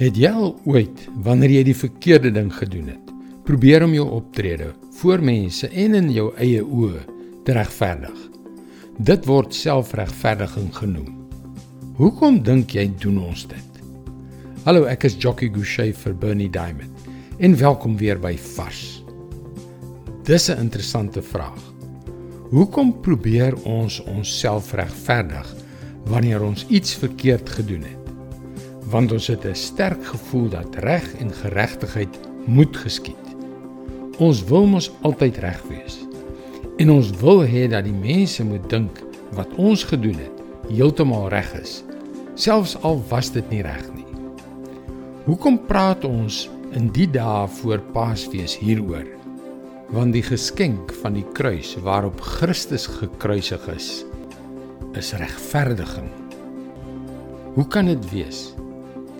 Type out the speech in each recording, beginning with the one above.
Het jy al ooit wanneer jy die verkeerde ding gedoen het, probeer om jou optrede voor mense en in jou eie oë te regverdig? Dit word selfregverdiging genoem. Hoekom dink jy doen ons dit? Hallo, ek is Jockey Gouchee vir Bernie Diamond en welkom weer by Vars. Dis 'n interessante vraag. Hoekom probeer ons onsself regverdig wanneer ons iets verkeerd gedoen het? Want ons het 'n sterk gevoel dat reg en geregtigheid moet geskied. Ons wil mos altyd reg wees. En ons wil hê dat die mense moet dink wat ons gedoen het heeltemal reg is, selfs al was dit nie reg nie. Hoekom praat ons in die dae voor Paasfees hieroor? Want die geskenk van die kruis waarop Christus gekruisig is, is regverdiging. Hoe kan dit wees?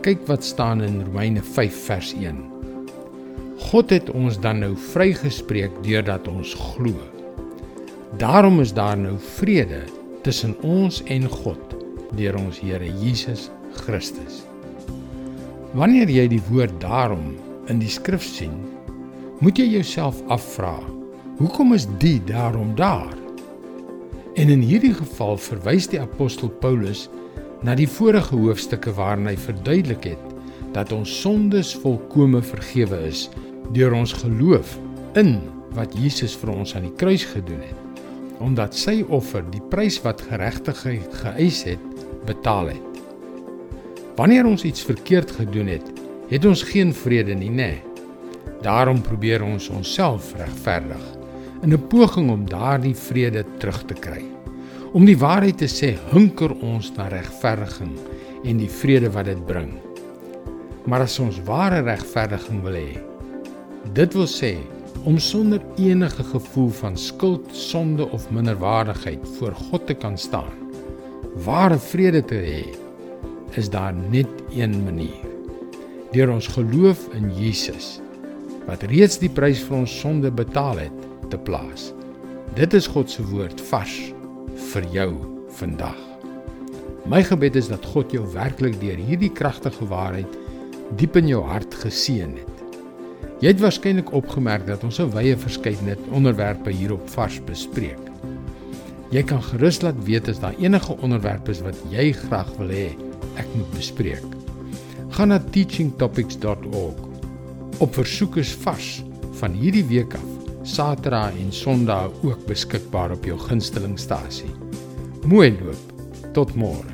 Kyk wat staan in Romeine 5 vers 1. God het ons dan nou vrygespreek deurdat ons glo. Daarom is daar nou vrede tussen ons en God deur ons Here Jesus Christus. Wanneer jy die woord daarom in die skrif sien, moet jy jouself afvra: Hoekom is die daarom daar? En in hierdie geval verwys die apostel Paulus na die vorige hoofstukke waarin hy verduidelik het dat ons sondes volkome vergewe is deur ons geloof in wat Jesus vir ons aan die kruis gedoen het omdat sy offer die prys wat geregtigheid geëis het betaal het. Wanneer ons iets verkeerd gedoen het, het ons geen vrede nie, nê? Daarom probeer ons onsself regverdig in 'n poging om daardie vrede terug te kry. Om die waarheid te sê, hunker ons na regverdiging en die vrede wat dit bring. Maar as ons ware regverdiging wil hê, dit wil sê om sonder enige gevoel van skuld, sonde of minderwaardigheid voor God te kan staan, ware vrede te hê, is daar net een manier. Deur ons geloof in Jesus wat reeds die prys vir ons sonde betaal het, te plaas. Dit is God se woord vars vir jou vandag. My gebed is dat God jou werklik deur hierdie kragtige waarheid diep in jou hart geseën het. Jy het waarskynlik opgemerk dat ons 'n wye verskeidenheid onderwerpe hierop vars bespreek. Jy kan gerus laat weet as daar enige onderwerpe is wat jy graag wil hê ek moet bespreek. Gaan na teachingtopics.org. Op versoek is vars van hierdie week af Saterdag en Sondag ook beskikbaar op jou gunstelingstasie. Mooi loop. Tot môre.